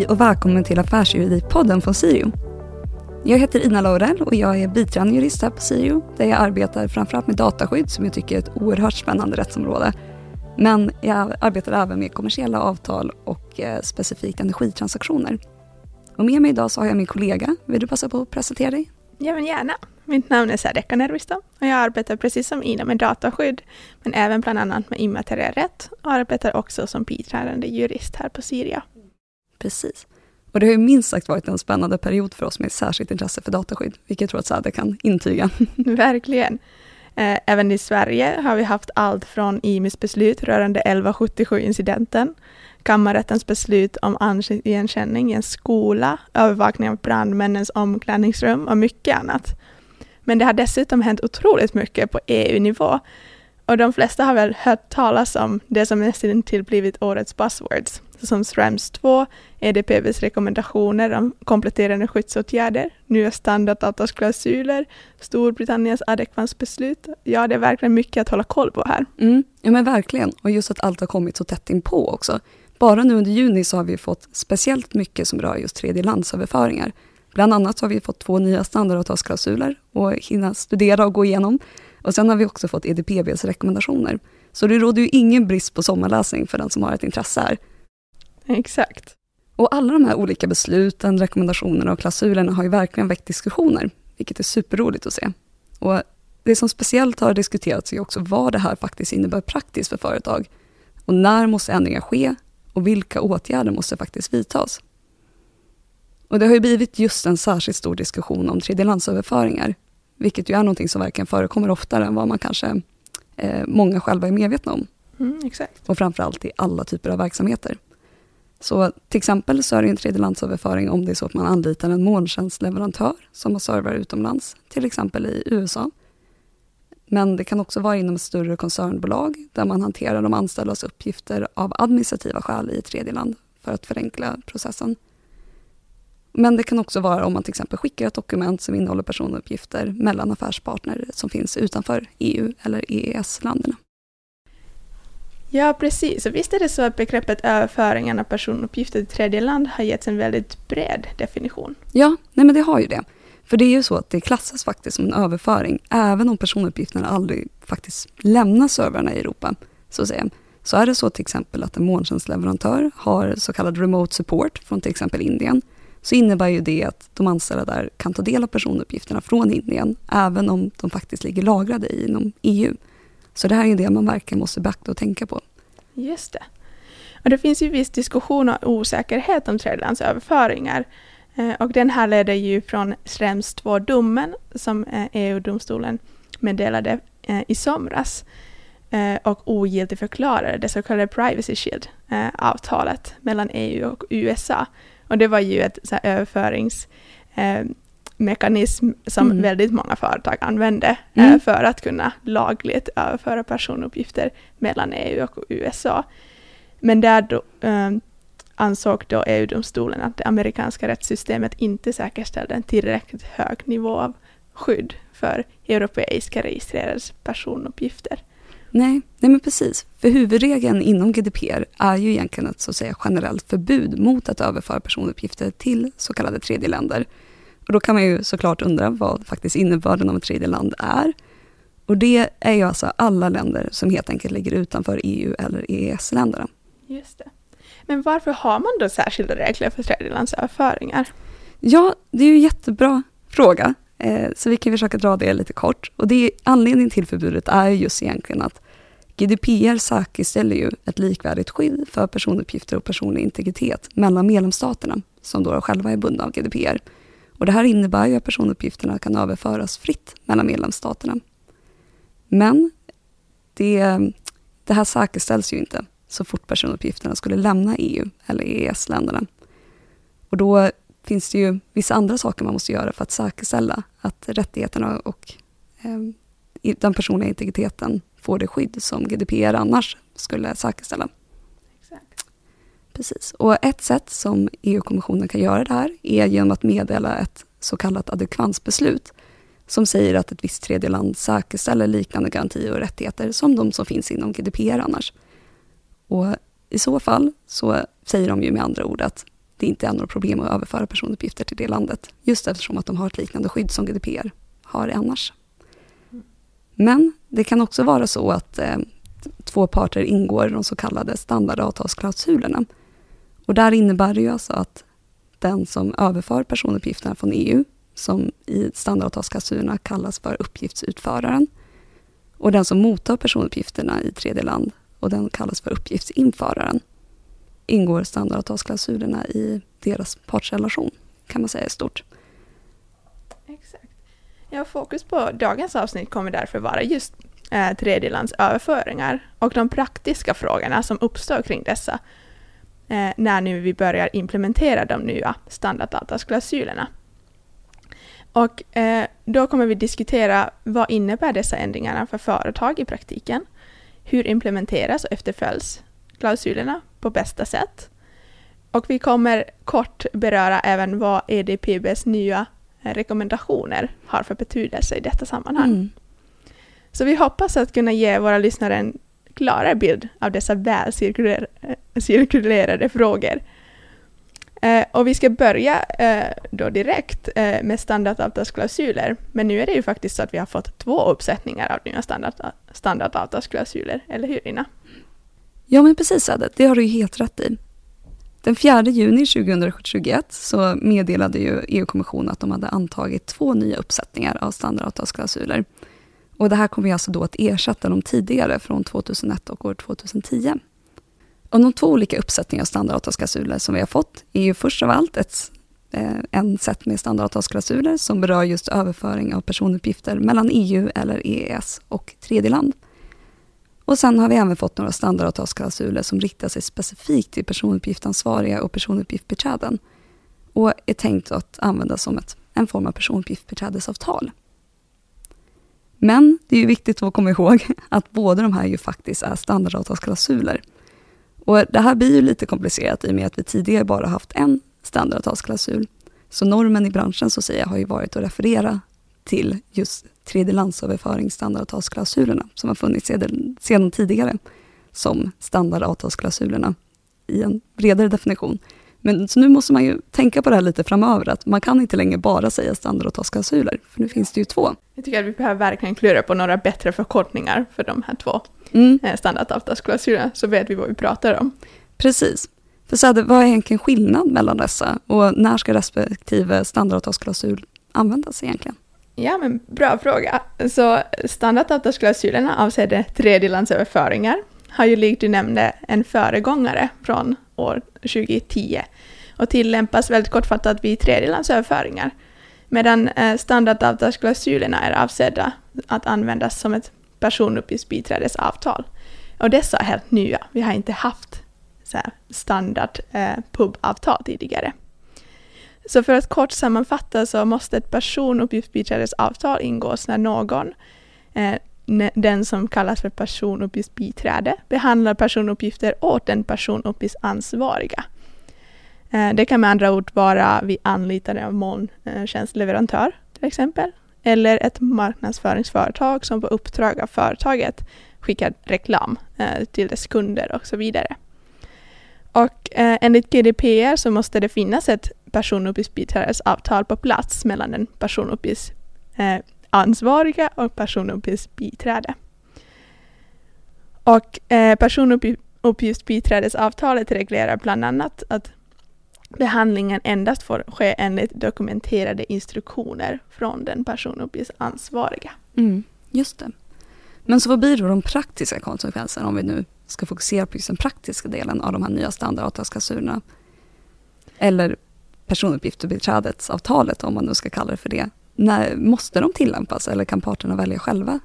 Hej och välkommen till Affärsjuridikpodden från Sirio. Jag heter Ina Laurell och jag är biträdande jurist här på Sirio där jag arbetar framförallt med dataskydd som jag tycker är ett oerhört spännande rättsområde. Men jag arbetar även med kommersiella avtal och eh, specifikt energitransaktioner. Och med mig idag så har jag min kollega. Vill du passa på att presentera dig? Ja, men gärna. Mitt namn är Sadeka Nervista och jag arbetar precis som Ina med dataskydd, men även bland annat med immateriell rätt och arbetar också som biträdande jurist här på Siria. Precis. Och det har ju minst sagt varit en spännande period för oss med särskilt intresse för dataskydd, vilket jag tror att Sade kan intyga. Verkligen. Eh, även i Sverige har vi haft allt från IMIs beslut rörande 1177-incidenten, kammarrättens beslut om ansiktsigenkänning i en skola, övervakning av brandmännens omklädningsrum och mycket annat. Men det har dessutom hänt otroligt mycket på EU-nivå. Och de flesta har väl hört talas om det som nästan till blivit årets buzzwords, som SRAMS 2, EDPBs rekommendationer om kompletterande skyddsåtgärder, nya standardavtalsklausuler, Storbritanniens adekvansbeslut. Ja, det är verkligen mycket att hålla koll på här. Mm, ja men verkligen, och just att allt har kommit så tätt inpå också. Bara nu under juni så har vi fått speciellt mycket som rör just tredjelandsöverföringar. Bland annat har vi fått två nya standardavtalsklausuler och hinna studera och gå igenom. Och sen har vi också fått EDPBs rekommendationer. Så det råder ju ingen brist på sommarläsning för den som har ett intresse här. Exakt. Och alla de här olika besluten, rekommendationerna och klausulerna har ju verkligen väckt diskussioner, vilket är superroligt att se. Och det som speciellt har diskuterats är också vad det här faktiskt innebär praktiskt för företag. Och när måste ändringar ske och vilka åtgärder måste faktiskt vidtas? Och det har ju blivit just en särskilt stor diskussion om tredjelandsöverföringar, vilket ju är någonting som verkligen förekommer oftare än vad man kanske eh, många själva är medvetna om. Mm, exakt. Och framförallt i alla typer av verksamheter. Så till exempel så är det en tredjelandsöverföring om det är så att man anlitar en molntjänstleverantör som har servrar utomlands, till exempel i USA. Men det kan också vara inom ett större koncernbolag där man hanterar de anställdas uppgifter av administrativa skäl i tredjeland för att förenkla processen. Men det kan också vara om man till exempel skickar ett dokument som innehåller personuppgifter mellan affärspartner som finns utanför EU eller EES-länderna. Ja, precis. Och visst är det så att begreppet överföringen av personuppgifter till tredje land har getts en väldigt bred definition? Ja, nej men det har ju det. För det är ju så att det klassas faktiskt som en överföring, även om personuppgifterna aldrig faktiskt lämnar servrarna i Europa. Så, att säga. så är det så till exempel att en molntjänstleverantör har så kallad remote support från till exempel Indien, så innebär ju det att de anställda där kan ta del av personuppgifterna från Indien, även om de faktiskt ligger lagrade inom EU. Så det här är det man verkligen måste beakta och tänka på. Just det. Och det finns ju viss diskussion och osäkerhet om tredjelandsöverföringar. Eh, och den här leder ju från Schrems 2-domen som eh, e EU-domstolen meddelade eh, i somras och ogiltigförklarade det så kallade Privacy Shield-avtalet mellan EU och USA. Och det var ju ett så överföringsmekanism som mm. väldigt många företag använde mm. för att kunna lagligt överföra personuppgifter mellan EU och USA. Men där då, ansåg då EU-domstolen att det amerikanska rättssystemet inte säkerställde en tillräckligt hög nivå av skydd för europeiska registrerade personuppgifter. Nej, nej men precis. För huvudregeln inom GDPR är ju egentligen ett så att säga, generellt förbud mot att överföra personuppgifter till så kallade tredjeländer. Och då kan man ju såklart undra vad faktiskt innebörden av ett tredjeland är. Och det är ju alltså alla länder som helt enkelt ligger utanför EU eller EES-länderna. Just det. Men varför har man då särskilda regler för tredjelandsöverföringar? Ja, det är ju en jättebra fråga. Eh, så vi kan försöka dra det lite kort. Och det är, anledningen till förbudet är just egentligen att GDPR säkerställer ju ett likvärdigt skydd för personuppgifter och personlig integritet mellan medlemsstaterna, som då själva är bundna av GDPR. Och det här innebär ju att personuppgifterna kan överföras fritt mellan medlemsstaterna. Men det, det här säkerställs ju inte så fort personuppgifterna skulle lämna EU eller EES-länderna. Och då finns det ju vissa andra saker man måste göra för att säkerställa att rättigheterna och eh, den personliga integriteten får det skydd som GDPR annars skulle säkerställa. Exakt. Precis. Och ett sätt som EU-kommissionen kan göra det här är genom att meddela ett så kallat adekvansbeslut som säger att ett visst tredjeland säkerställer liknande garantier och rättigheter som de som finns inom GDPR annars. Och I så fall så säger de ju med andra ord att det inte är några problem att överföra personuppgifter till det landet. Just eftersom att de har ett liknande skydd som GDPR har annars. Men det kan också vara så att eh, två parter ingår de så kallade standardavtalsklausulerna. Och där innebär det ju alltså att den som överför personuppgifterna från EU, som i standardavtalsklausulerna kallas för uppgiftsutföraren, och den som mottar personuppgifterna i tredje land, och den kallas för uppgiftsinföraren, ingår standardavtalsklausulerna i deras partsrelation, kan man säga i stort. Exakt. Ja, fokus på dagens avsnitt kommer därför vara just eh, tredjelandsöverföringar och de praktiska frågorna som uppstår kring dessa eh, när nu vi börjar implementera de nya standardavtalsklausulerna. Och eh, då kommer vi diskutera vad innebär dessa ändringarna för företag i praktiken? Hur implementeras och efterföljs klausulerna på bästa sätt? Och vi kommer kort beröra även vad EDPBs nya rekommendationer har för betydelse i detta sammanhang. Mm. Så vi hoppas att kunna ge våra lyssnare en klarare bild av dessa väl eh, cirkulerade frågor. Eh, och vi ska börja eh, då direkt eh, med standardavtalsklausuler. Men nu är det ju faktiskt så att vi har fått två uppsättningar av nya standard, standardavtalsklausuler, eller hur Ina? Ja men precis Adde, det har du ju helt rätt i. Den 4 juni 2021 så meddelade ju EU-kommissionen att de hade antagit två nya uppsättningar av standardavtalsklausuler. Och det här kommer alltså då att ersätta de tidigare från 2001 och år 2010. Och de två olika uppsättningar av standardavtalsklausuler som vi har fått är ju först av allt ett, eh, en sätt med standardavtalsklausuler som berör just överföring av personuppgifter mellan EU eller EES och tredjeland. Och sen har vi även fått några standardavtalsklausuler som riktar sig specifikt till personuppgiftsansvariga och personuppgiftsbiträden och är tänkt att användas som ett, en form av personuppgiftsbiträdesavtal. Men det är ju viktigt att komma ihåg att båda de här ju faktiskt är standardavtalsklausuler. Och det här blir ju lite komplicerat i och med att vi tidigare bara haft en standardavtalsklausul. Så normen i branschen så att säga har ju varit att referera till just tredjelandsöverföringsstandardavtalsklausulerna som har funnits sedan, sedan tidigare som standardavtalsklausulerna i en bredare definition. Men så nu måste man ju tänka på det här lite framöver, att man kan inte längre bara säga standardavtalsklausuler, för nu finns det ju två. Jag tycker att vi behöver verkligen klura på några bättre förkortningar för de här två mm. Eh, standardavtalsklausulerna, så vet vi vad vi pratar om. Precis. För så vad är egentligen skillnad mellan dessa och när ska respektive standardavtalsklausul användas egentligen? Ja, men bra fråga. Så standardavtalsklausulerna avseende tredjelandsöverföringar har ju likt du nämnde en föregångare från år 2010 och tillämpas väldigt kortfattat vid tredjelandsöverföringar. Medan eh, standardavtalsklausulerna är avsedda att användas som ett personuppgiftsbiträdesavtal. Och dessa är helt nya. Vi har inte haft så standard eh, pubavtal tidigare. Så för att kort sammanfatta så måste ett personuppgiftsbiträdesavtal ingås när någon, eh, den som kallas för personuppgiftsbiträde, behandlar personuppgifter åt den personuppgiftsansvariga. Eh, det kan med andra ord vara vid anlitande av molntjänstleverantör eh, till exempel, eller ett marknadsföringsföretag som på uppdrag av företaget skickar reklam eh, till dess kunder och så vidare. Och enligt GDPR så måste det finnas ett personuppgiftsbiträdesavtal på plats mellan den personuppgifts ansvariga och personuppgiftsbiträde. Och eh, personuppgiftsbiträdesavtalet reglerar bland annat att behandlingen endast får ske enligt dokumenterade instruktioner från den personuppgiftsansvariga. Mm, just det. Men så vad blir då de praktiska konsekvenserna om vi nu ska fokusera på just den praktiska delen av de här nya standardavtalsklausulerna? Eller personuppgiftsbiträdesavtalet, om man nu ska kalla det för det. När, måste de tillämpas eller kan parterna välja själva?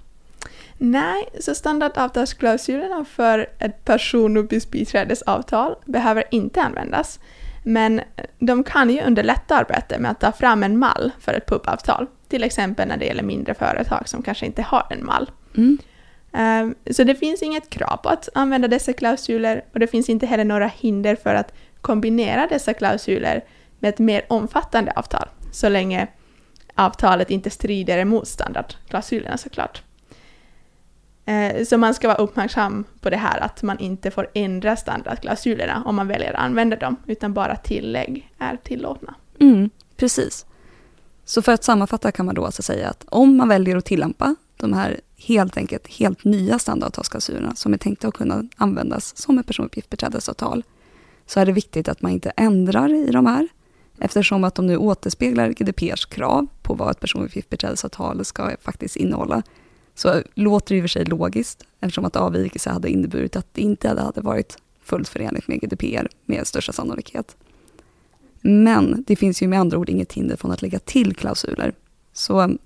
Nej, så standardavtalsklausulerna för ett personuppgiftsbiträdesavtal behöver inte användas. Men de kan ju underlätta arbetet med att ta fram en mall för ett pubavtal. Till exempel när det gäller mindre företag som kanske inte har en mall. Mm. Um, så det finns inget krav på att använda dessa klausuler och det finns inte heller några hinder för att kombinera dessa klausuler med ett mer omfattande avtal, så länge avtalet inte strider emot standardklausulerna såklart. Eh, så man ska vara uppmärksam på det här att man inte får ändra standardklausulerna om man väljer att använda dem, utan bara tillägg är tillåtna. Mm, precis. Så för att sammanfatta kan man då alltså säga att om man väljer att tillämpa de här helt enkelt helt nya standardavtalsklausulerna som är tänkta att kunna användas som ett personuppgiftsbeträdesavtal, så är det viktigt att man inte ändrar i de här, eftersom att de nu återspeglar GDPRs krav på vad ett personuppgiftsbiträdesavtal ska faktiskt innehålla. Så låter det i och för sig logiskt, eftersom att avvikelse hade inneburit att det inte hade varit fullt förenligt med GDPR med största sannolikhet. Men det finns ju med andra ord inget hinder från att lägga till klausuler. Så um,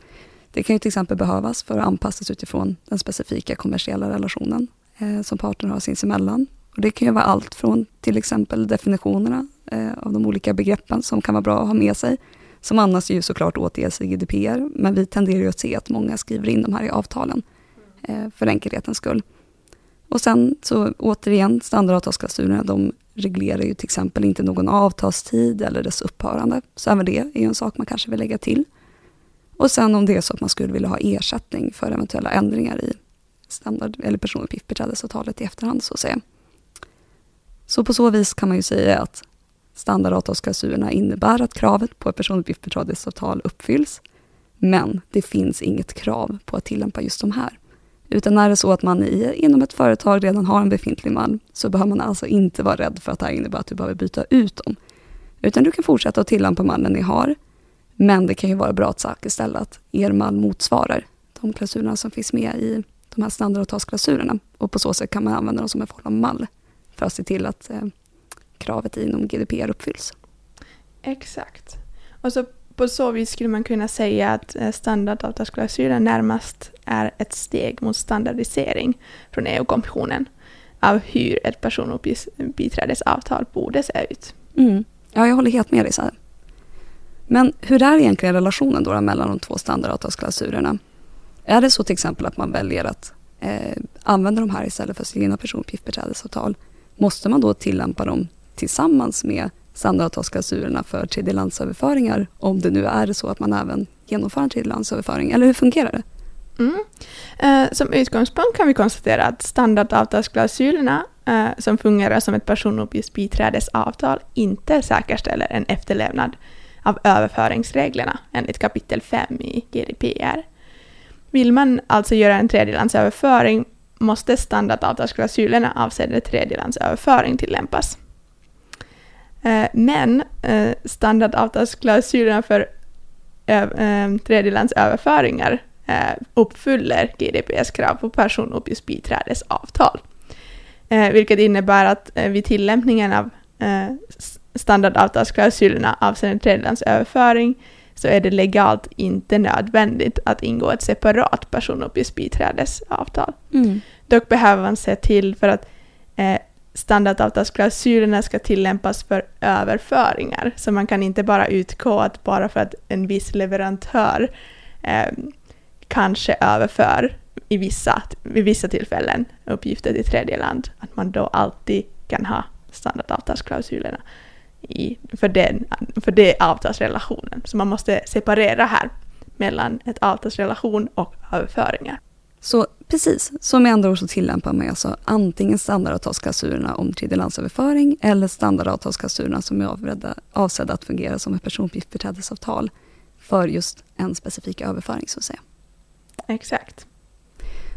det kan ju till exempel behövas för att anpassas utifrån den specifika kommersiella relationen eh, som parterna har sinsemellan. Och det kan ju vara allt från till exempel definitionerna eh, av de olika begreppen som kan vara bra att ha med sig, som annars ju såklart återges i GDPR, men vi tenderar ju att se att många skriver in de här i avtalen eh, för enkelhetens skull. Och sen så återigen, standardavtalsklausulerna, de reglerar ju till exempel inte någon avtalstid eller dess upphörande, så även det är ju en sak man kanske vill lägga till. Och sen om det är så att man skulle vilja ha ersättning för eventuella ändringar i standard eller personuppgiftsbeträdesavtalet i efterhand så att säga. Så på så vis kan man ju säga att standardavtalsklausulerna innebär att kravet på ett personuppgiftsbeträdesavtal uppfylls, men det finns inget krav på att tillämpa just de här. Utan är det så att man i, inom ett företag redan har en befintlig mall, så behöver man alltså inte vara rädd för att det här innebär att du behöver byta ut dem. Utan du kan fortsätta att tillämpa mallen ni har, men det kan ju vara bra att säkerställa att er mall motsvarar de klausulerna som finns med i de här standardavtalsklausulerna. Och på så sätt kan man använda dem som en form av mall för att se till att eh, kravet inom GDPR uppfylls. Exakt. Och så på så vis skulle man kunna säga att eh, standardavtalsklausulen närmast är ett steg mot standardisering från EU-kommissionen av hur ett personuppgiftsbiträdesavtal borde se ut. Mm. Ja, jag håller helt med dig. Så här. Men hur är egentligen relationen då mellan de två standardavtalsklausulerna? Är det så till exempel att man väljer att eh, använda de här istället för sina personuppgiftsbeträdesavtal, måste man då tillämpa dem tillsammans med standardavtalsklausulerna för tredjelandsöverföringar om det nu är så att man även genomför en tredjelandsöverföring, eller hur fungerar det? Mm. Eh, som utgångspunkt kan vi konstatera att standardavtalsklausulerna eh, som fungerar som ett personuppgiftsbiträdesavtal inte säkerställer en efterlevnad av överföringsreglerna enligt kapitel 5 i GDPR. Vill man alltså göra en tredjelandsöverföring måste standardavtalsklausulerna avseende tredjelandsöverföring tillämpas. Eh, men eh, standardavtalsklausulerna för eh, tredjelandsöverföringar uppfyller GDPRs krav på personuppgiftsbiträdesavtal. Vilket innebär att vid tillämpningen av standardavtalsklausulerna avseende tredjelandsöverföring så är det legalt inte nödvändigt att ingå ett separat personuppgiftsbiträdesavtal. Mm. Dock behöver man se till för att eh, standardavtalsklausulerna ska tillämpas för överföringar. Så man kan inte bara utgå att bara för att en viss leverantör eh, kanske överför i vissa, vid vissa tillfällen uppgifter till tredje land, att man då alltid kan ha standardavtalsklausulerna i, för, den, för det avtalsrelationen. Så man måste separera här mellan ett avtalsrelation och överföringar. Så precis, så med andra ord så tillämpar man alltså antingen standardavtalsklausulerna om tredjelandsöverföring eller standardavtalsklausulerna som är avsedda att fungera som ett personuppgiftsbeträdesavtal för just en specifik överföring så att säga. Exakt.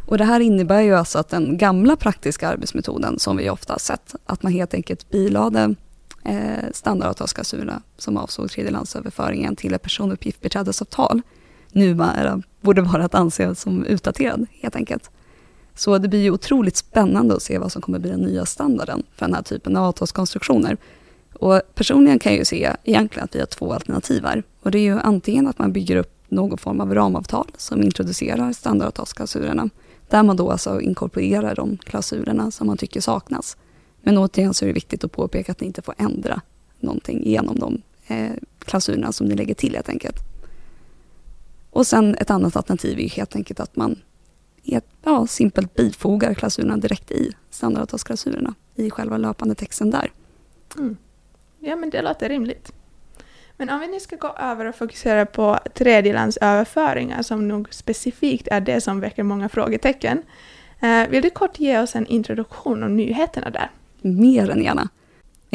Och det här innebär ju alltså att den gamla praktiska arbetsmetoden som vi ofta har sett, att man helt enkelt bilade eh, standardavtalsklausulerna som avsåg tredjelandsöverföringen till ett personuppgiftsbeträdesavtal numera borde vara att anse som utdaterad helt enkelt. Så det blir ju otroligt spännande att se vad som kommer bli den nya standarden för den här typen av avtalskonstruktioner. Och personligen kan jag ju se egentligen att vi har två alternativ här. Och det är ju antingen att man bygger upp någon form av ramavtal som introducerar standardavtalsklausulerna, där man då alltså inkorporerar de klausulerna som man tycker saknas. Men återigen så är det viktigt att påpeka att ni inte får ändra någonting genom de eh, klausulerna som ni lägger till helt enkelt. Och sen ett annat alternativ är helt enkelt att man ja, simpelt bifogar klausulerna direkt i standardavtalsklausulerna i själva löpande texten där. Mm. Ja, men det låter rimligt. Men om vi nu ska gå över och fokusera på tredjelandsöverföringar som nog specifikt är det som väcker många frågetecken Eh, vill du kort ge oss en introduktion om nyheterna där? Mer än gärna.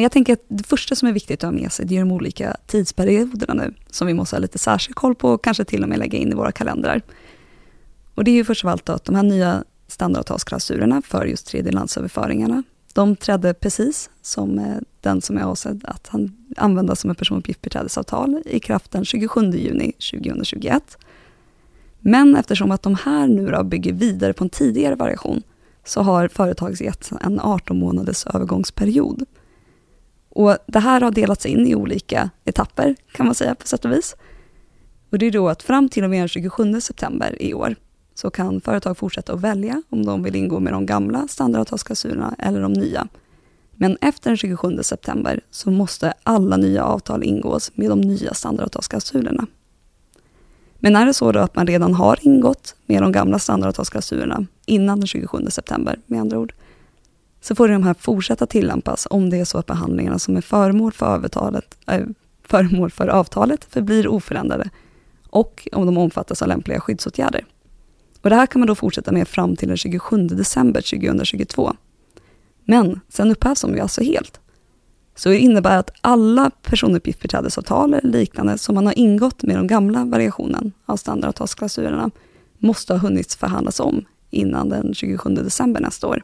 Jag tänker att det första som är viktigt att ha med sig, det är de olika tidsperioderna nu, som vi måste ha lite särskild koll på och kanske till och med lägga in i våra kalendrar. Och det är ju först av allt att de här nya standardavtalsklausulerna för just tredjelandsöverföringarna, de trädde precis som eh, den som är avsedd att användas som ett personuppgiftsbiträdesavtal i kraft den 27 juni 2021. Men eftersom att de här nu då bygger vidare på en tidigare variation, så har företaget gett en 18 månaders övergångsperiod. Och det här har delats in i olika etapper, kan man säga på sätt och vis. Och det är då att fram till och med den 27 september i år, så kan företag fortsätta att välja om de vill ingå med de gamla standardavtalsklausulerna eller de nya. Men efter den 27 september så måste alla nya avtal ingås med de nya standardavtalsklausulerna. Men är det så då att man redan har ingått med de gamla standardavtalsklausulerna innan den 27 september, med andra ord, så får de här fortsätta tillämpas om det är så att behandlingarna som är föremål för, övertalet, äh, föremål för avtalet förblir oförändrade och om de omfattas av lämpliga skyddsåtgärder. Och det här kan man då fortsätta med fram till den 27 december 2022. Men sen upphävs de ju alltså helt. Så det innebär att alla personuppgiftsbiträdesavtal eller liknande som man har ingått med den gamla variationen av standardavtalsklausulerna måste ha hunnit förhandlas om innan den 27 december nästa år.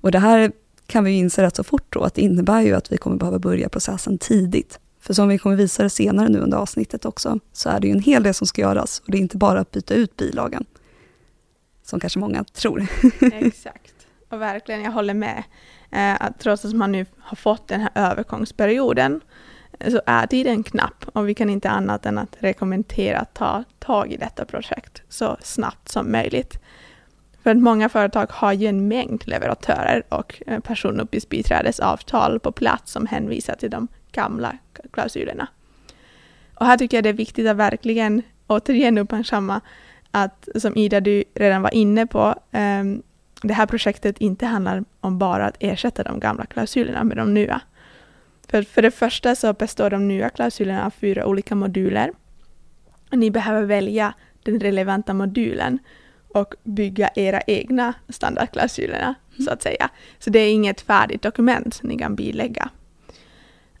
Och det här kan vi inse rätt så fort då, att det innebär ju att vi kommer behöva börja processen tidigt. För som vi kommer visa det senare nu under avsnittet också, så är det ju en hel del som ska göras och det är inte bara att byta ut bilagan, som kanske många tror. Exakt, och verkligen, jag håller med. Eh, att trots att man nu har fått den här övergångsperioden så är tiden knapp och vi kan inte annat än att rekommendera att ta tag i detta projekt så snabbt som möjligt. För att många företag har ju en mängd leverantörer och eh, personuppgiftsbiträdesavtal på plats som hänvisar till de gamla klausulerna. Och här tycker jag det är viktigt att verkligen återigen uppmärksamma att, som Ida du redan var inne på, um, det här projektet inte handlar om bara att ersätta de gamla klausulerna med de nya. För, för det första så består de nya klausulerna av fyra olika moduler. Ni behöver välja den relevanta modulen och bygga era egna standardklausulerna, mm. så att säga. Så det är inget färdigt dokument ni kan bilägga.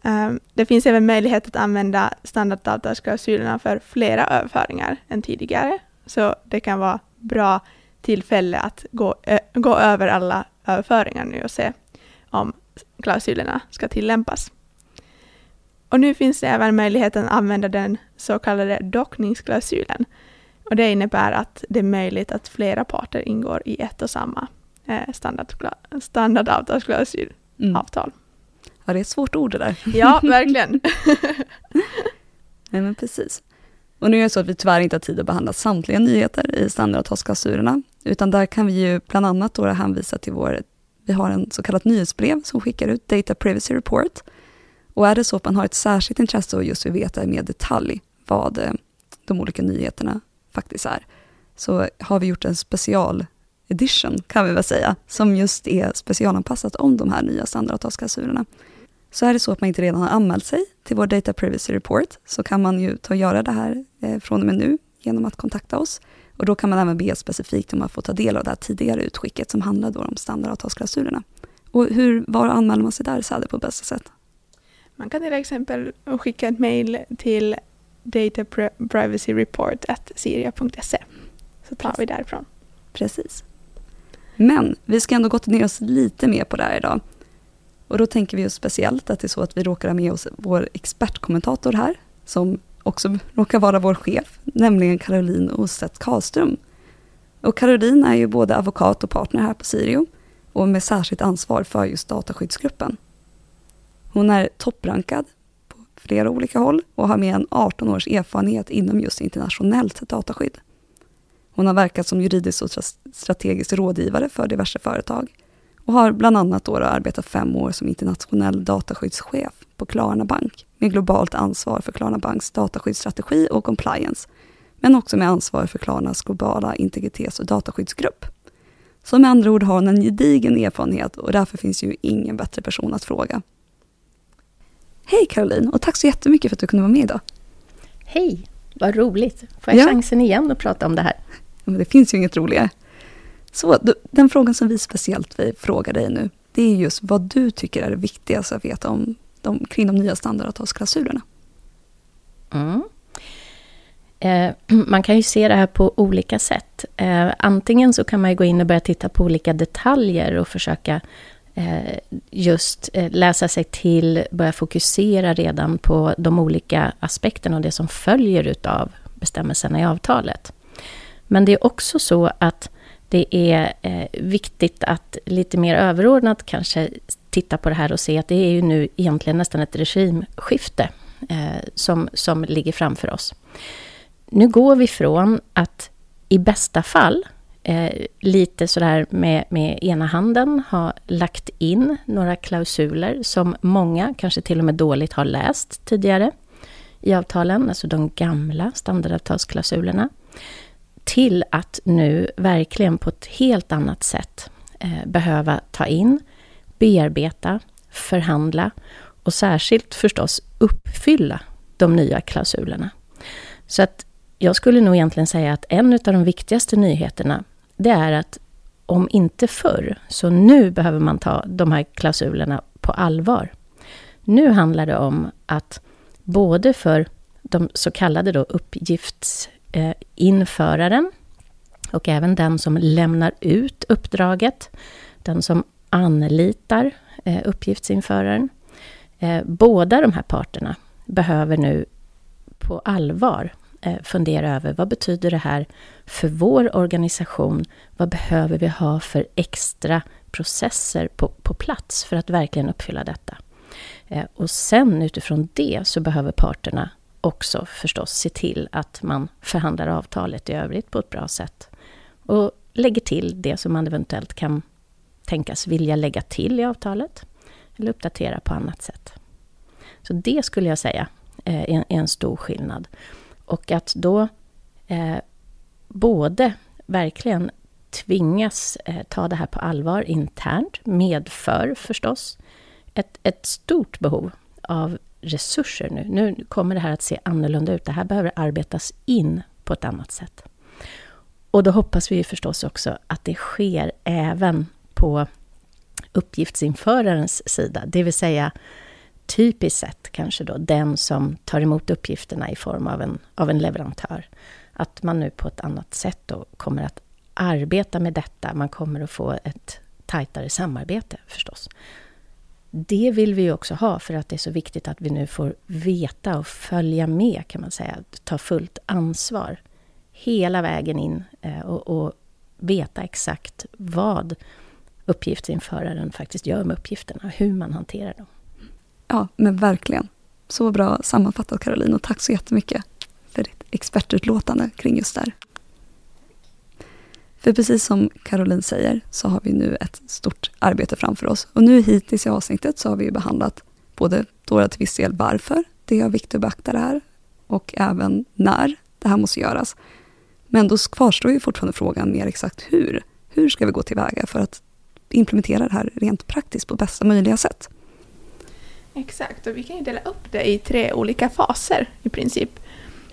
Um, det finns även möjlighet att använda standardavtalsklausulerna för flera överföringar än tidigare, så det kan vara bra tillfälle att gå, ö, gå över alla överföringar nu och se om klausulerna ska tillämpas. Och nu finns det även möjligheten att använda den så kallade dockningsklausulen. Och det innebär att det är möjligt att flera parter ingår i ett och samma eh, standardavtalsklausul. Mm. Avtal. Ja, det är ett svårt ord det där. Ja, verkligen. Nej, men precis. Och nu är det så att vi tyvärr inte har tid att behandla samtliga nyheter i standardavtalsklausulerna, utan där kan vi ju bland annat då hänvisa till vår, vi har en så kallat nyhetsbrev som skickar ut Data Privacy Report. Och är det så att man har ett särskilt intresse och just vill veta mer detalj vad eh, de olika nyheterna faktiskt är, så har vi gjort en special edition, kan vi väl säga, som just är specialanpassat om de här nya standardavtalsklausulerna. Så är det så att man inte redan har anmält sig till vår Data Privacy Report, så kan man ju ta och göra det här eh, från och med nu genom att kontakta oss. Och då kan man även be specifikt om att få ta del av det här tidigare utskicket som handlar då om standardavtalsklausulerna. Och hur, var anmäler man sig där, Säder, på bästa sätt? Man kan till exempel skicka ett mejl till dataprivacyreport.siria.se så tar vi därifrån. Precis. Men vi ska ändå gotta ner oss lite mer på det här idag. Och då tänker vi oss speciellt att det är så att vi råkar ha med oss vår expertkommentator här, som också råkar vara vår chef, nämligen Caroline Ostedt Karlström. Och Caroline är ju både advokat och partner här på Sirio och med särskilt ansvar för just dataskyddsgruppen. Hon är topprankad flera olika håll och har mer än 18 års erfarenhet inom just internationellt dataskydd. Hon har verkat som juridisk och strategisk rådgivare för diverse företag och har bland annat då arbetat fem år som internationell dataskyddschef på Klarna Bank med globalt ansvar för Klarna Banks dataskyddsstrategi och compliance, men också med ansvar för Klarnas globala integritets och dataskyddsgrupp. Så med andra ord har hon en gedigen erfarenhet och därför finns ju ingen bättre person att fråga. Hej Caroline och tack så jättemycket för att du kunde vara med idag. Hej, vad roligt. Får jag ja. chansen igen att prata om det här? Men det finns ju inget roligare. Så den frågan som vi speciellt vill fråga dig nu, det är just vad du tycker är det viktigaste att veta om de, kring de nya standardavtalsklausulerna. Mm. Eh, man kan ju se det här på olika sätt. Eh, antingen så kan man gå in och börja titta på olika detaljer och försöka Eh, just eh, läsa sig till, börja fokusera redan på de olika aspekterna och det som följer utav bestämmelserna i avtalet. Men det är också så att det är eh, viktigt att lite mer överordnat kanske titta på det här och se att det är ju nu egentligen nästan ett regimskifte som, som ligger framför oss. Nu går vi från att i bästa fall eh, lite sådär med, med ena handen ha lagt in några klausuler som många, kanske till och med dåligt, har läst tidigare i avtalen, alltså de gamla standardavtalsklausulerna, till att nu verkligen på ett helt annat sätt eh, behöva ta in, bearbeta, förhandla och särskilt förstås uppfylla de nya klausulerna. Så att jag skulle nog egentligen säga att en av de viktigaste nyheterna, det är att om inte förr, så nu behöver man ta de här klausulerna på allvar. Nu handlar det om att både för de så kallade då uppgiftsinföraren eh, och även den som lämnar ut uppdraget, den som anlitar eh, uppgiftsinföraren. Eh, båda de här parterna behöver nu på allvar Eh, fundera över vad betyder det här för vår organisation? Vad behöver vi ha för extra processer på, på plats för att verkligen uppfylla detta? Eh, och sen utifrån det så behöver parterna också förstås se till att man förhandlar avtalet i övrigt på ett bra sätt. Och lägger till det som man eventuellt kan tänkas vilja lägga till i avtalet. Eller uppdatera på annat sätt. Så det skulle jag säga eh, är en stor skillnad. Och att då eh, både verkligen tvingas eh, ta det här på allvar internt medför förstås ett, ett stort behov av resurser nu. Nu kommer det här att se annorlunda ut. Det här behöver arbetas in på ett annat sätt. Och då hoppas vi förstås också att det sker även på uppgiftsinförarens sida, det vill säga typiskt sett kanske då den som tar emot uppgifterna i form av en, av en leverantör. Att man nu på ett annat sätt då kommer att arbeta med detta. Man kommer att få ett tajtare samarbete förstås. Det vill vi ju också ha för att det är så viktigt att vi nu får veta och följa med kan man säga. Ta fullt ansvar hela vägen in eh, och, och veta exakt vad uppgiftsinföraren faktiskt gör med uppgifterna hur man hanterar dem. Ja, men verkligen. Så bra sammanfattat Caroline och tack så jättemycket för ditt expertutlåtande kring just det här. För precis som Caroline säger så har vi nu ett stort arbete framför oss. Och nu hittills i avsnittet så har vi behandlat både då till viss del varför det är viktigt att beakta det här och även när det här måste göras. Men då kvarstår ju fortfarande frågan mer exakt hur. Hur ska vi gå tillväga för att implementera det här rent praktiskt på bästa möjliga sätt? Exakt, och vi kan ju dela upp det i tre olika faser i princip.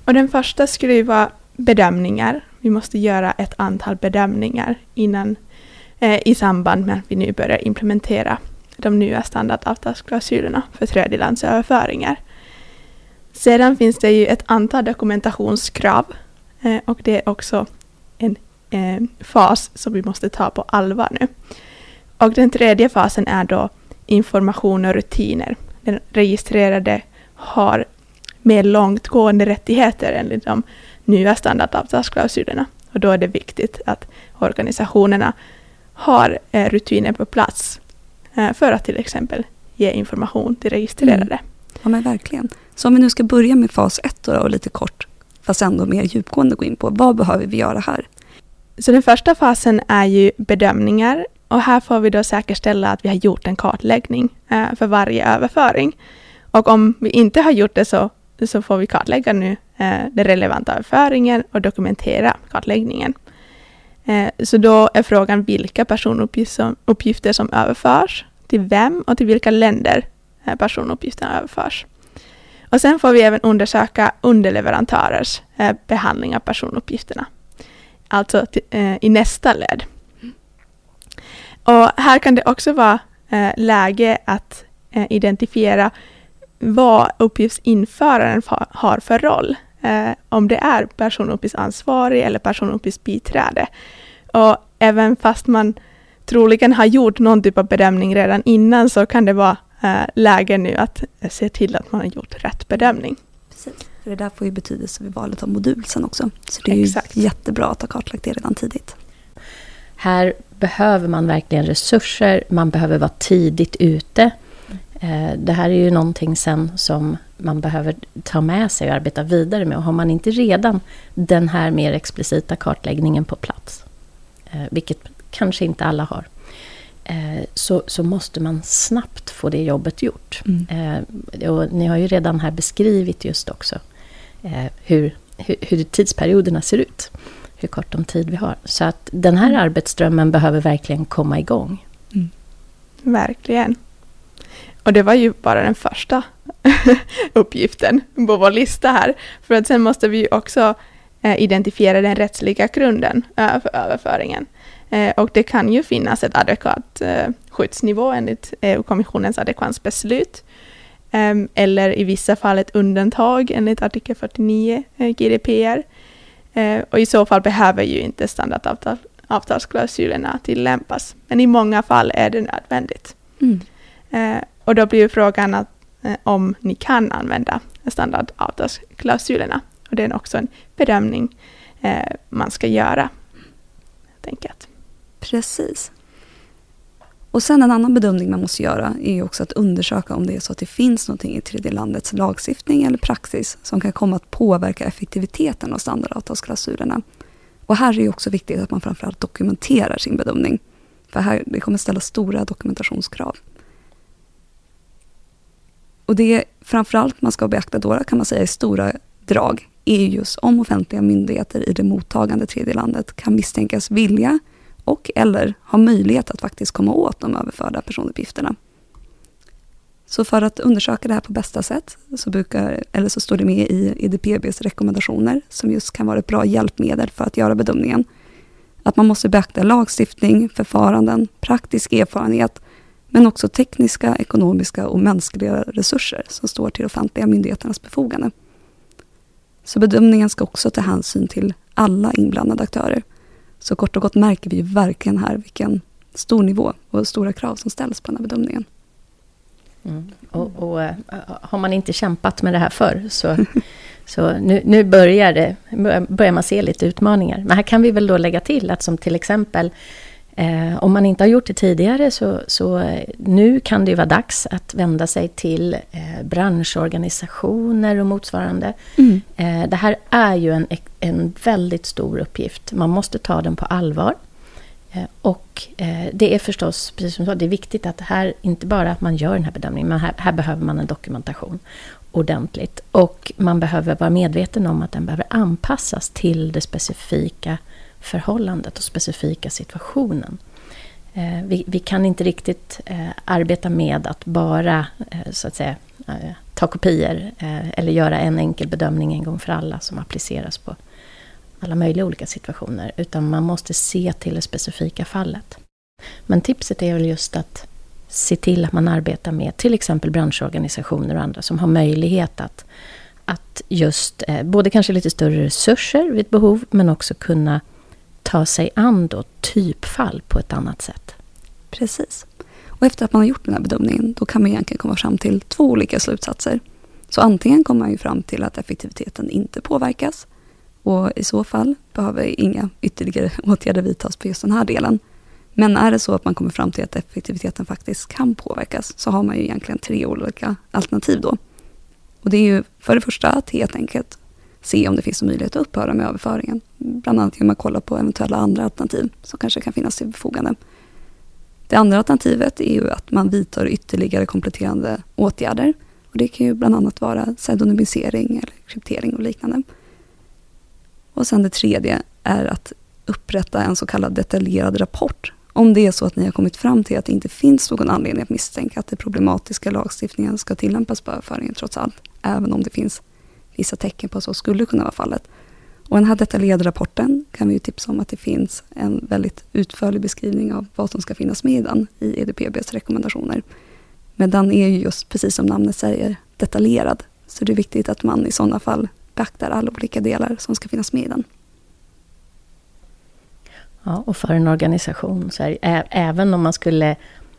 Och den första skulle ju vara bedömningar. Vi måste göra ett antal bedömningar innan, eh, i samband med att vi nu börjar implementera de nya standardavtalsklausulerna för tredjelandsöverföringar. Sedan finns det ju ett antal dokumentationskrav eh, och det är också en eh, fas som vi måste ta på allvar nu. Och den tredje fasen är då information och rutiner den registrerade har mer långtgående rättigheter enligt de nya standardavtalsklausulerna. Och då är det viktigt att organisationerna har eh, rutiner på plats eh, för att till exempel ge information till registrerade. Mm. Ja men verkligen. Så om vi nu ska börja med fas 1 då, och lite kort, fast ändå mer djupgående gå in på, vad behöver vi göra här? Så den första fasen är ju bedömningar och här får vi då säkerställa att vi har gjort en kartläggning eh, för varje överföring. Och om vi inte har gjort det så, så får vi kartlägga nu eh, den relevanta överföringen och dokumentera kartläggningen. Eh, så då är frågan vilka personuppgifter som överförs, till vem och till vilka länder eh, personuppgifterna överförs. Och sen får vi även undersöka underleverantörers eh, behandling av personuppgifterna. Alltså till, eh, i nästa led. Och här kan det också vara eh, läge att eh, identifiera vad uppgiftsinföraren har för roll. Eh, om det är personuppgiftsansvarig eller personuppgiftsbiträde. Och även fast man troligen har gjort någon typ av bedömning redan innan så kan det vara eh, läge nu att se till att man har gjort rätt bedömning. Precis, för det där får ju betydelse vid valet av modul sen också. Så det är Exakt. ju jättebra att ha kartlagt det redan tidigt. Här behöver man verkligen resurser, man behöver vara tidigt ute. Eh, det här är ju någonting sen som man behöver ta med sig och arbeta vidare med. Och har man inte redan den här mer explicita kartläggningen på plats, eh, vilket kanske inte alla har, eh, så, så måste man snabbt få det jobbet gjort. Mm. Och ni har ju redan här beskrivit just också hur, hur, hur tidsperioderna ser ut hur kort om tid vi har. Så att den här mm. arbetsströmmen behöver verkligen komma igång. Mm. Verkligen. Och det var ju bara den första uppgiften på vår lista här. För att sen måste vi ju också eh, identifiera den rättsliga grunden för överföringen. Eh, och det kan ju finnas ett adekvat eh, skyddsnivå enligt EU-kommissionens adekvansbeslut. Ehm, eller i vissa fall ett undantag enligt artikel 49 eh, GDPR. Eh, och i så fall behöver ju inte standardavtalsklausulerna tillämpas. Men i många fall är det nödvändigt. Mm. Eh, och då blir frågan att, eh, om ni kan använda standardavtalsklausulerna. Och det är också en bedömning eh, man ska göra. Tänket. Precis. Och sen en annan bedömning man måste göra är också att undersöka om det är så att det finns någonting i tredje landets lagstiftning eller praxis som kan komma att påverka effektiviteten av standardavtalsklausulerna. Och här är det också viktigt att man framförallt dokumenterar sin bedömning. För här det kommer ställa stora dokumentationskrav. Och det framförallt man ska beakta då kan man säga i stora drag är just om offentliga myndigheter i det mottagande tredje landet kan misstänkas vilja och eller ha möjlighet att faktiskt komma åt de överförda personuppgifterna. Så för att undersöka det här på bästa sätt så, brukar, eller så står det med i EDPBs rekommendationer som just kan vara ett bra hjälpmedel för att göra bedömningen. Att man måste beakta lagstiftning, förfaranden, praktisk erfarenhet men också tekniska, ekonomiska och mänskliga resurser som står till offentliga myndigheternas förfogande. Så bedömningen ska också ta hänsyn till alla inblandade aktörer så kort och gott märker vi verkligen här vilken stor nivå och stora krav som ställs på den här bedömningen. Mm. Och, och, eh, har man inte kämpat med det här förr så, så nu, nu börjar, det, börjar man se lite utmaningar. Men här kan vi väl då lägga till att som till exempel Eh, om man inte har gjort det tidigare så, så eh, nu kan det ju vara dags att vända sig till eh, branschorganisationer och motsvarande. Mm. Eh, det här är ju en, en väldigt stor uppgift. Man måste ta den på allvar. Eh, och eh, det är förstås, precis som du sa, det är viktigt att här, inte bara att man gör den här bedömningen, men här, här behöver man en dokumentation ordentligt. Och man behöver vara medveten om att den behöver anpassas till det specifika förhållandet och specifika situationen. Eh, vi, vi, kan inte riktigt eh, arbeta med att bara eh, så att säga, eh, ta kopior eh, eller göra en enkel bedömning en gång för alla som appliceras på alla möjliga olika situationer. Utan man måste se till det specifika fallet. Men tipset är väl just att se till att man arbetar med till exempel branschorganisationer och andra som har möjlighet att, att just eh, både kanske lite större resurser vid behov men också kunna ta sig an då typfall på ett annat sätt. Precis. Och efter att man har gjort den här bedömningen, då kan man egentligen komma fram till två olika slutsatser. Så antingen kommer man ju fram till att effektiviteten inte påverkas och i så fall behöver inga ytterligare åtgärder vidtas på just den här delen. Men är det så att man kommer fram till att effektiviteten faktiskt kan påverkas så har man ju egentligen tre olika alternativ då. Och det är ju för det första att helt enkelt se om det finns en möjlighet att upphöra med överföringen. Bland annat genom att kolla på eventuella andra alternativ som kanske kan finnas till förfogande. Det andra alternativet är ju att man vidtar ytterligare kompletterande åtgärder. Och det kan ju bland annat vara pseudonymisering eller kryptering och liknande. Och sen det tredje är att upprätta en så kallad detaljerad rapport om det är så att ni har kommit fram till att det inte finns någon anledning att misstänka att den problematiska lagstiftningen ska tillämpas på överföringen trots allt, även om det finns vissa tecken på att så skulle kunna vara fallet. Och den här detaljerade rapporten kan vi ju tipsa om att det finns en väldigt utförlig beskrivning av vad som ska finnas med i den i EDPBs rekommendationer. Men den är ju just, precis som namnet säger, detaljerad. Så det är viktigt att man i sådana fall beaktar alla olika delar som ska finnas med i den. Ja, och för en organisation, så här, ä, även om man skulle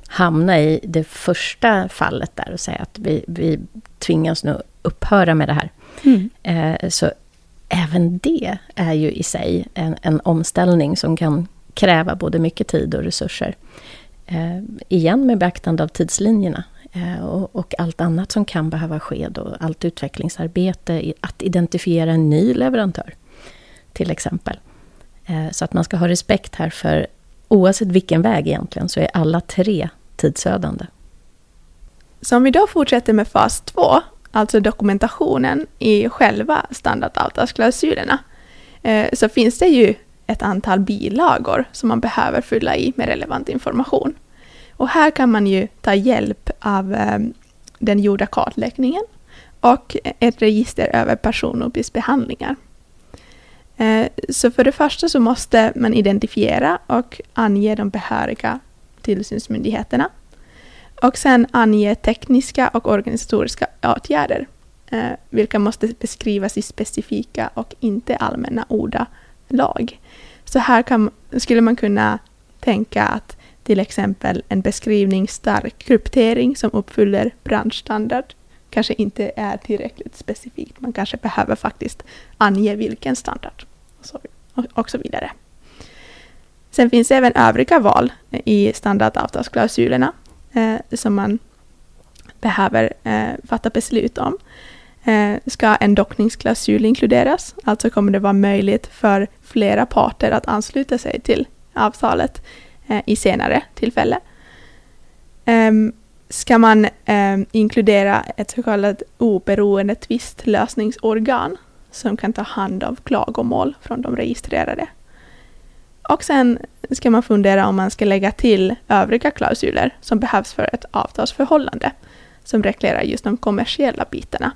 hamna i det första fallet där och säga att vi, vi tvingas nu upphöra med det här. Mm. Eh, så även det är ju i sig en, en, omställning som kan kräva både mycket tid och resurser. Eh, igen med beaktande av tidslinjerna eh, och, och, allt annat som kan behöva ske då. Allt utvecklingsarbete, att identifiera en ny leverantör till exempel. Eh, så att man ska ha respekt här för oavsett vilken väg egentligen så är alla tre tidsödande. Så om vi då fortsätter med fas 2, alltså dokumentationen i själva standardavtalsklausulerna, eh, så finns det ju ett antal bilagor som man behöver fylla i med relevant information. Och här kan man ju ta hjälp av eh, den gjorda kartläggningen och ett register över personuppgiftsbehandlingar. Eh, så för det första så måste man identifiera och ange de behöriga tillsynsmyndigheterna. Och sen ange tekniska och organisatoriska åtgärder, eh, vilka måste beskrivas i specifika och inte allmänna ordalag. Så här kan, skulle man kunna tänka att till exempel en beskrivning stark kryptering som uppfyller branschstandard kanske inte är tillräckligt specifikt. Man kanske behöver faktiskt ange vilken standard och så vidare. Sen finns det även övriga val i standardavtalsklausulerna eh, som man behöver eh, fatta beslut om. Eh, ska en dockningsklausul inkluderas, alltså kommer det vara möjligt för flera parter att ansluta sig till avtalet eh, i senare tillfälle. Ehm, ska man ehm, inkludera ett så kallat oberoende tvistlösningsorgan som kan ta hand om klagomål från de registrerade. Och sen ska man fundera om man ska lägga till övriga klausuler som behövs för ett avtalsförhållande som reglerar just de kommersiella bitarna.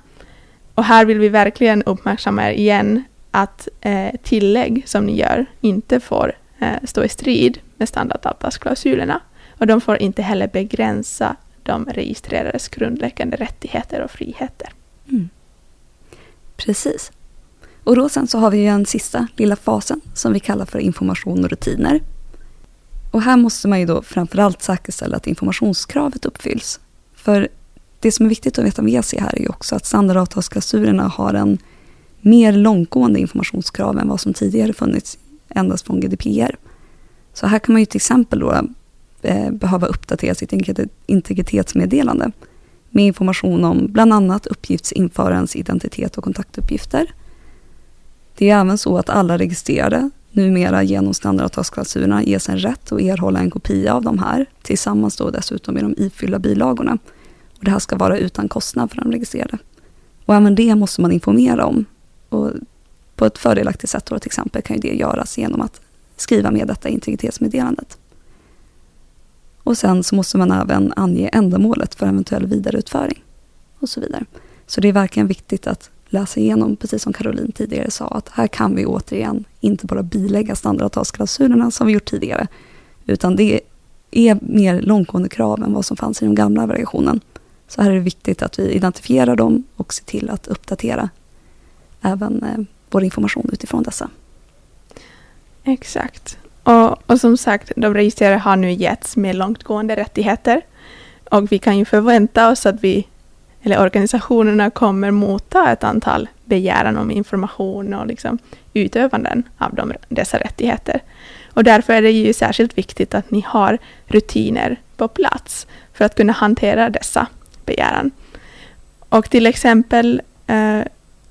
Och här vill vi verkligen uppmärksamma er igen att eh, tillägg som ni gör inte får eh, stå i strid med standardavtalsklausulerna och de får inte heller begränsa de registrerades grundläggande rättigheter och friheter. Mm. Precis. Och då sen så har vi ju den sista lilla fasen som vi kallar för information och rutiner. Och här måste man ju då framförallt säkerställa att informationskravet uppfylls. För det som är viktigt att veta med sig här är ju också att standardavtalsklausulerna har en mer långtgående informationskrav än vad som tidigare funnits endast från GDPR. Så här kan man ju till exempel då eh, behöva uppdatera sitt integritetsmeddelande med information om bland annat uppgiftsinförarens identitet och kontaktuppgifter det är även så att alla registrerade numera genom standardavtalsklausulerna ges en rätt att erhålla en kopia av de här, tillsammans då dessutom med de ifyllda bilagorna. Och det här ska vara utan kostnad för de registrerade. Och även det måste man informera om. Och på ett fördelaktigt sätt då, till exempel kan ju det göras genom att skriva med detta integritetsmeddelandet. Och sen så måste man även ange ändamålet för eventuell vidareutföring och så vidare. Så det är verkligen viktigt att läsa igenom, precis som Caroline tidigare sa, att här kan vi återigen inte bara bilägga standardavtalsklausulerna som vi gjort tidigare, utan det är mer långtgående krav än vad som fanns i den gamla versionen. Så här är det viktigt att vi identifierar dem och ser till att uppdatera även eh, vår information utifrån dessa. Exakt. Och, och som sagt, de registrerade har nu getts mer långtgående rättigheter. Och vi kan ju förvänta oss att vi eller organisationerna kommer motta ett antal begäran om information och liksom utövanden av de, dessa rättigheter. Och därför är det ju särskilt viktigt att ni har rutiner på plats för att kunna hantera dessa begäran. Och till exempel eh,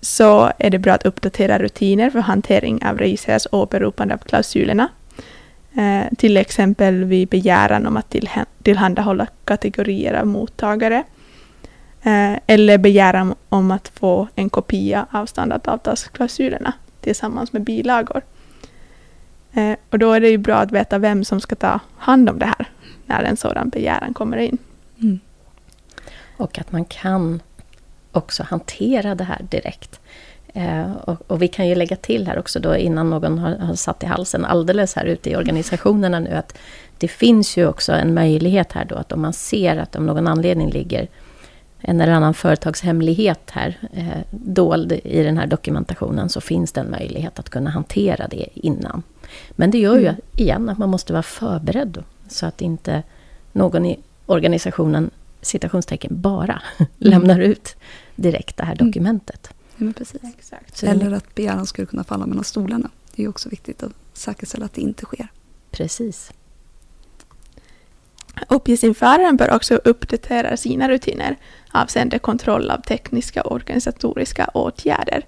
så är det bra att uppdatera rutiner för hantering av registrerades åberopande av klausulerna. Eh, till exempel vid begäran om att tillhandahålla kategorier av mottagare Eh, eller begäran om att få en kopia av standardavtalsklausulerna tillsammans med bilagor. Eh, och då är det ju bra att veta vem som ska ta hand om det här när en sådan begäran kommer in. Mm. Och att man kan också hantera det här direkt. Eh, och, och, vi kan ju lägga till här också då innan någon har, har satt i halsen alldeles här ute i organisationerna nu att det finns ju också en möjlighet här då att om man ser att om någon anledning ligger en eller annan företagshemlighet här eh, dold i den här dokumentationen så finns det en möjlighet att kunna hantera det innan. Men det gör ju mm. igen att man måste vara förberedd så att inte någon i organisationen citationstecken bara mm. lämnar ut direkt det här mm. dokumentet. Ja, precis. Exakt. Eller att begäran skulle kunna falla mellan stolarna. Det är också viktigt att säkerställa att det inte sker. Precis. Uppgiftsinföraren bör också uppdatera sina rutiner avseende kontroll av tekniska och organisatoriska åtgärder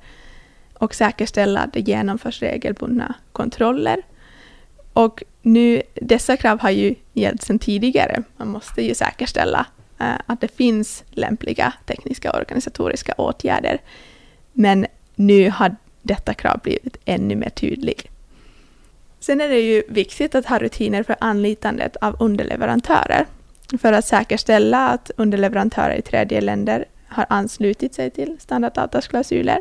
och säkerställa att det genomförs regelbundna kontroller. Och nu, dessa krav har ju gällt sedan tidigare. Man måste ju säkerställa eh, att det finns lämpliga tekniska och organisatoriska åtgärder. Men nu har detta krav blivit ännu mer tydligt. Sen är det ju viktigt att ha rutiner för anlitandet av underleverantörer för att säkerställa att underleverantörer i tredje länder har anslutit sig till standardavtalsklausuler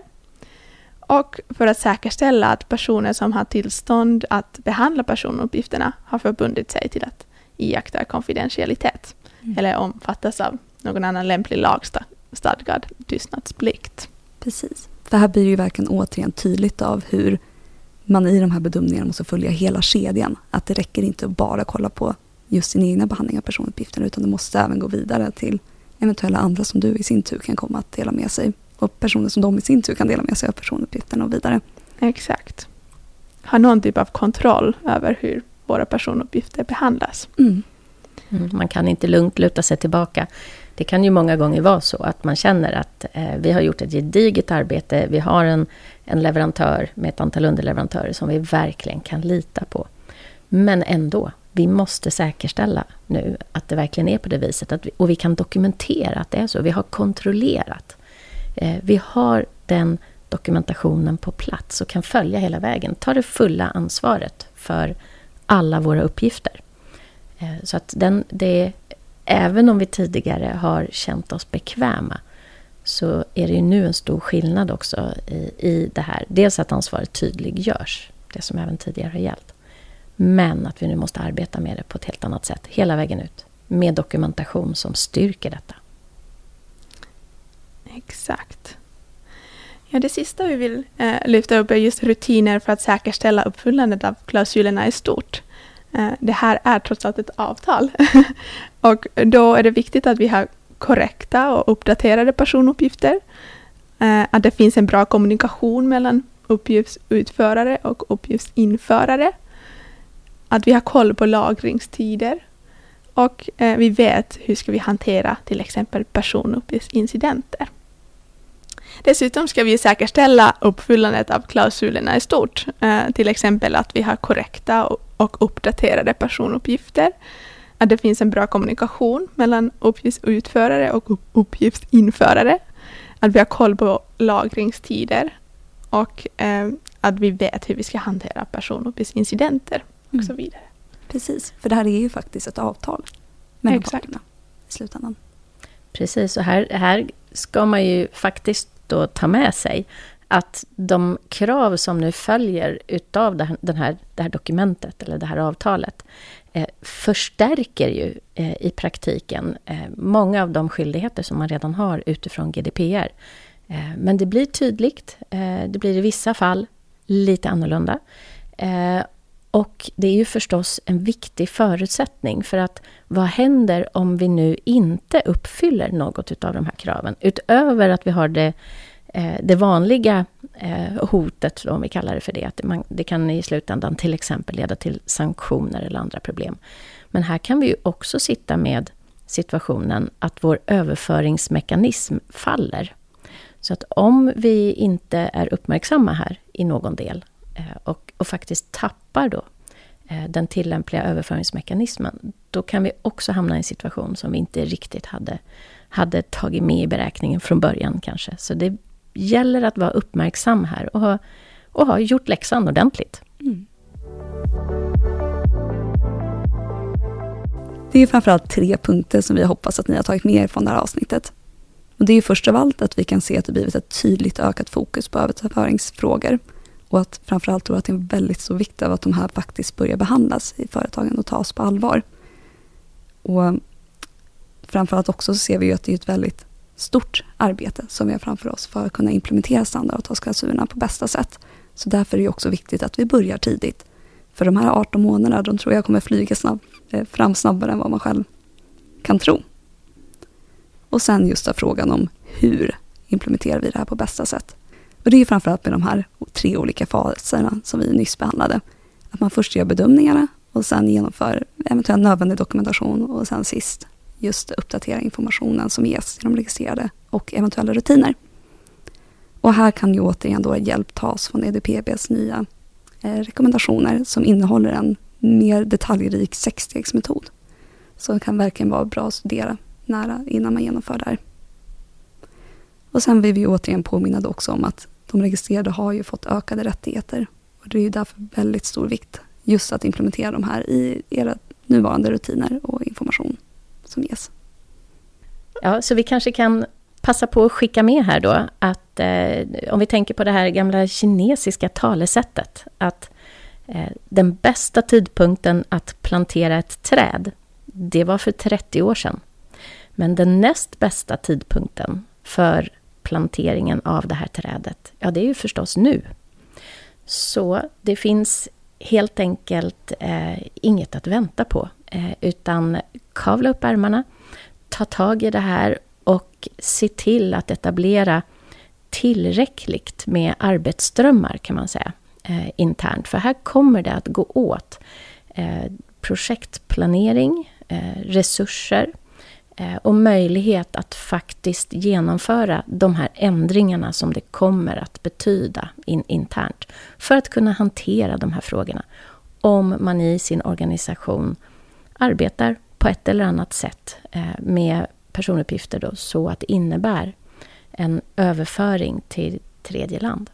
och för att säkerställa att personer som har tillstånd att behandla personuppgifterna har förbundit sig till att iaktta konfidentialitet mm. eller omfattas av någon annan lämplig lagstadgad tystnadsplikt. Precis. För här blir det ju verkligen återigen tydligt av hur man i de här bedömningarna måste följa hela kedjan. Att det räcker inte att bara kolla på just sin egna behandling av personuppgifter utan det måste även gå vidare till eventuella andra som du i sin tur kan komma att dela med sig och personer som de i sin tur kan dela med sig av personuppgifterna och vidare. Exakt. Ha någon typ av kontroll över hur våra personuppgifter behandlas. Mm. Mm, man kan inte lugnt luta sig tillbaka. Det kan ju många gånger vara så att man känner att eh, vi har gjort ett gediget arbete. Vi har en, en leverantör med ett antal underleverantörer som vi verkligen kan lita på. Men ändå, vi måste säkerställa nu att det verkligen är på det viset. Att vi, och vi kan dokumentera att det är så. Vi har kontrollerat. Eh, vi har den dokumentationen på plats och kan följa hela vägen. Ta det fulla ansvaret för alla våra uppgifter. Eh, så att den, det, även om vi tidigare har känt oss bekväma så är det ju nu en stor skillnad också i, i det här. Dels att ansvaret tydliggörs, det som även tidigare har gällt. Men att vi nu måste arbeta med det på ett helt annat sätt, hela vägen ut. Med dokumentation som styrker detta. Exakt. Ja, det sista vi vill eh, lyfta upp är just rutiner för att säkerställa uppfyllandet av klausulerna i stort. Eh, det här är trots allt ett avtal. och då är det viktigt att vi har korrekta och uppdaterade personuppgifter. Eh, att det finns en bra kommunikation mellan uppgiftsutförare och uppgiftsinförare. Att vi har koll på lagringstider. Och eh, vi vet hur ska vi hantera till exempel personuppgiftsincidenter. Dessutom ska vi säkerställa uppfyllandet av klausulerna i stort. Eh, till exempel att vi har korrekta och uppdaterade personuppgifter. Att det finns en bra kommunikation mellan uppgiftsutförare och uppgiftsinförare. Att vi har koll på lagringstider. Och eh, att vi vet hur vi ska hantera personuppgiftsincidenter och mm. så vidare. Precis, för det här är ju faktiskt ett avtal mellan parterna i slutändan. Precis, och här, här ska man ju faktiskt då ta med sig att de krav som nu följer utav det här, den här, det här dokumentet, eller det här avtalet, eh, förstärker ju eh, i praktiken eh, många av de skyldigheter som man redan har utifrån GDPR. Eh, men det blir tydligt, eh, det blir i vissa fall lite annorlunda. Och det är ju förstås en viktig förutsättning för att vad händer om vi nu inte uppfyller något av de här kraven? Utöver att vi har det, eh, det vanliga eh, hotet, om vi kallar det för det, att man, det kan i slutändan till exempel leda till sanktioner eller andra problem. Men här kan vi ju också sitta med situationen att vår överföringsmekanism faller. Så att om vi inte är uppmärksamma här i någon del och, och faktiskt tappar då eh, den tillämpliga överföringsmekanismen, då kan vi också hamna i en situation som vi inte riktigt hade, hade tagit med i beräkningen från början kanske. Så det gäller att vara uppmärksam här och ha, och ha gjort läxan ordentligt. Mm. Det är framförallt tre punkter som vi hoppas att ni har tagit med er från det här avsnittet. Och det är först av allt att vi kan se att det blivit ett tydligt ökat fokus på överföringsfrågor och att framförallt tror att det är en väldigt stor vikt av att de här faktiskt börjar behandlas i företagen och tas på allvar. Och framförallt också så ser vi ju att det är ett väldigt stort arbete som vi har framför oss för att kunna implementera standardavtalsklausulerna på bästa sätt. Så därför är det också viktigt att vi börjar tidigt. För de här 18 månaderna, de tror jag kommer flyga snabb, eh, fram snabbare än vad man själv kan tro. Och sen just frågan om hur implementerar vi det här på bästa sätt. Och det är framförallt med de här tre olika faserna som vi nyss behandlade. Att man först gör bedömningarna och sen genomför eventuell nödvändig dokumentation och sen sist just uppdatera informationen som ges till de registrerade och eventuella rutiner. Och här kan ju återigen då hjälp tas från EDPBs nya eh, rekommendationer som innehåller en mer detaljrik sexstegsmetod. Så det kan verkligen vara bra att studera nära innan man genomför det här. Och sen vill vi återigen påminna också om att de registrerade har ju fått ökade rättigheter. Och det är ju därför väldigt stor vikt just att implementera de här i era nuvarande rutiner och information som ges. Ja, så vi kanske kan passa på att skicka med här då att eh, om vi tänker på det här gamla kinesiska talesättet att eh, den bästa tidpunkten att plantera ett träd, det var för 30 år sedan. Men den näst bästa tidpunkten för planteringen av det här trädet, ja det är ju förstås nu. Så det finns helt enkelt eh, inget att vänta på, eh, utan kavla upp ärmarna, ta tag i det här och se till att etablera tillräckligt med arbetsströmmar kan man säga eh, internt. För här kommer det att gå åt eh, projektplanering, eh, resurser, och möjlighet att faktiskt genomföra de här ändringarna som det kommer att betyda in, internt för att kunna hantera de här frågorna. Om man i sin organisation arbetar på ett eller annat sätt eh, med personuppgifter då, så att det innebär en överföring till tredje land.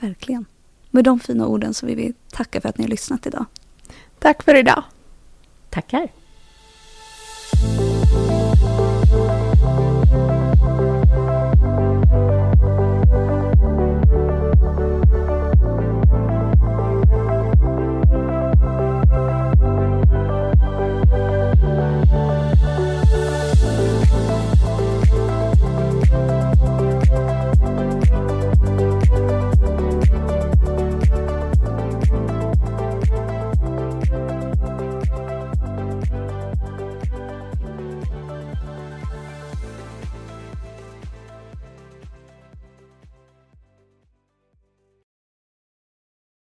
Verkligen. Med de fina orden så vill vi tacka för att ni har lyssnat idag. Tack för idag. Tackar. Thank you.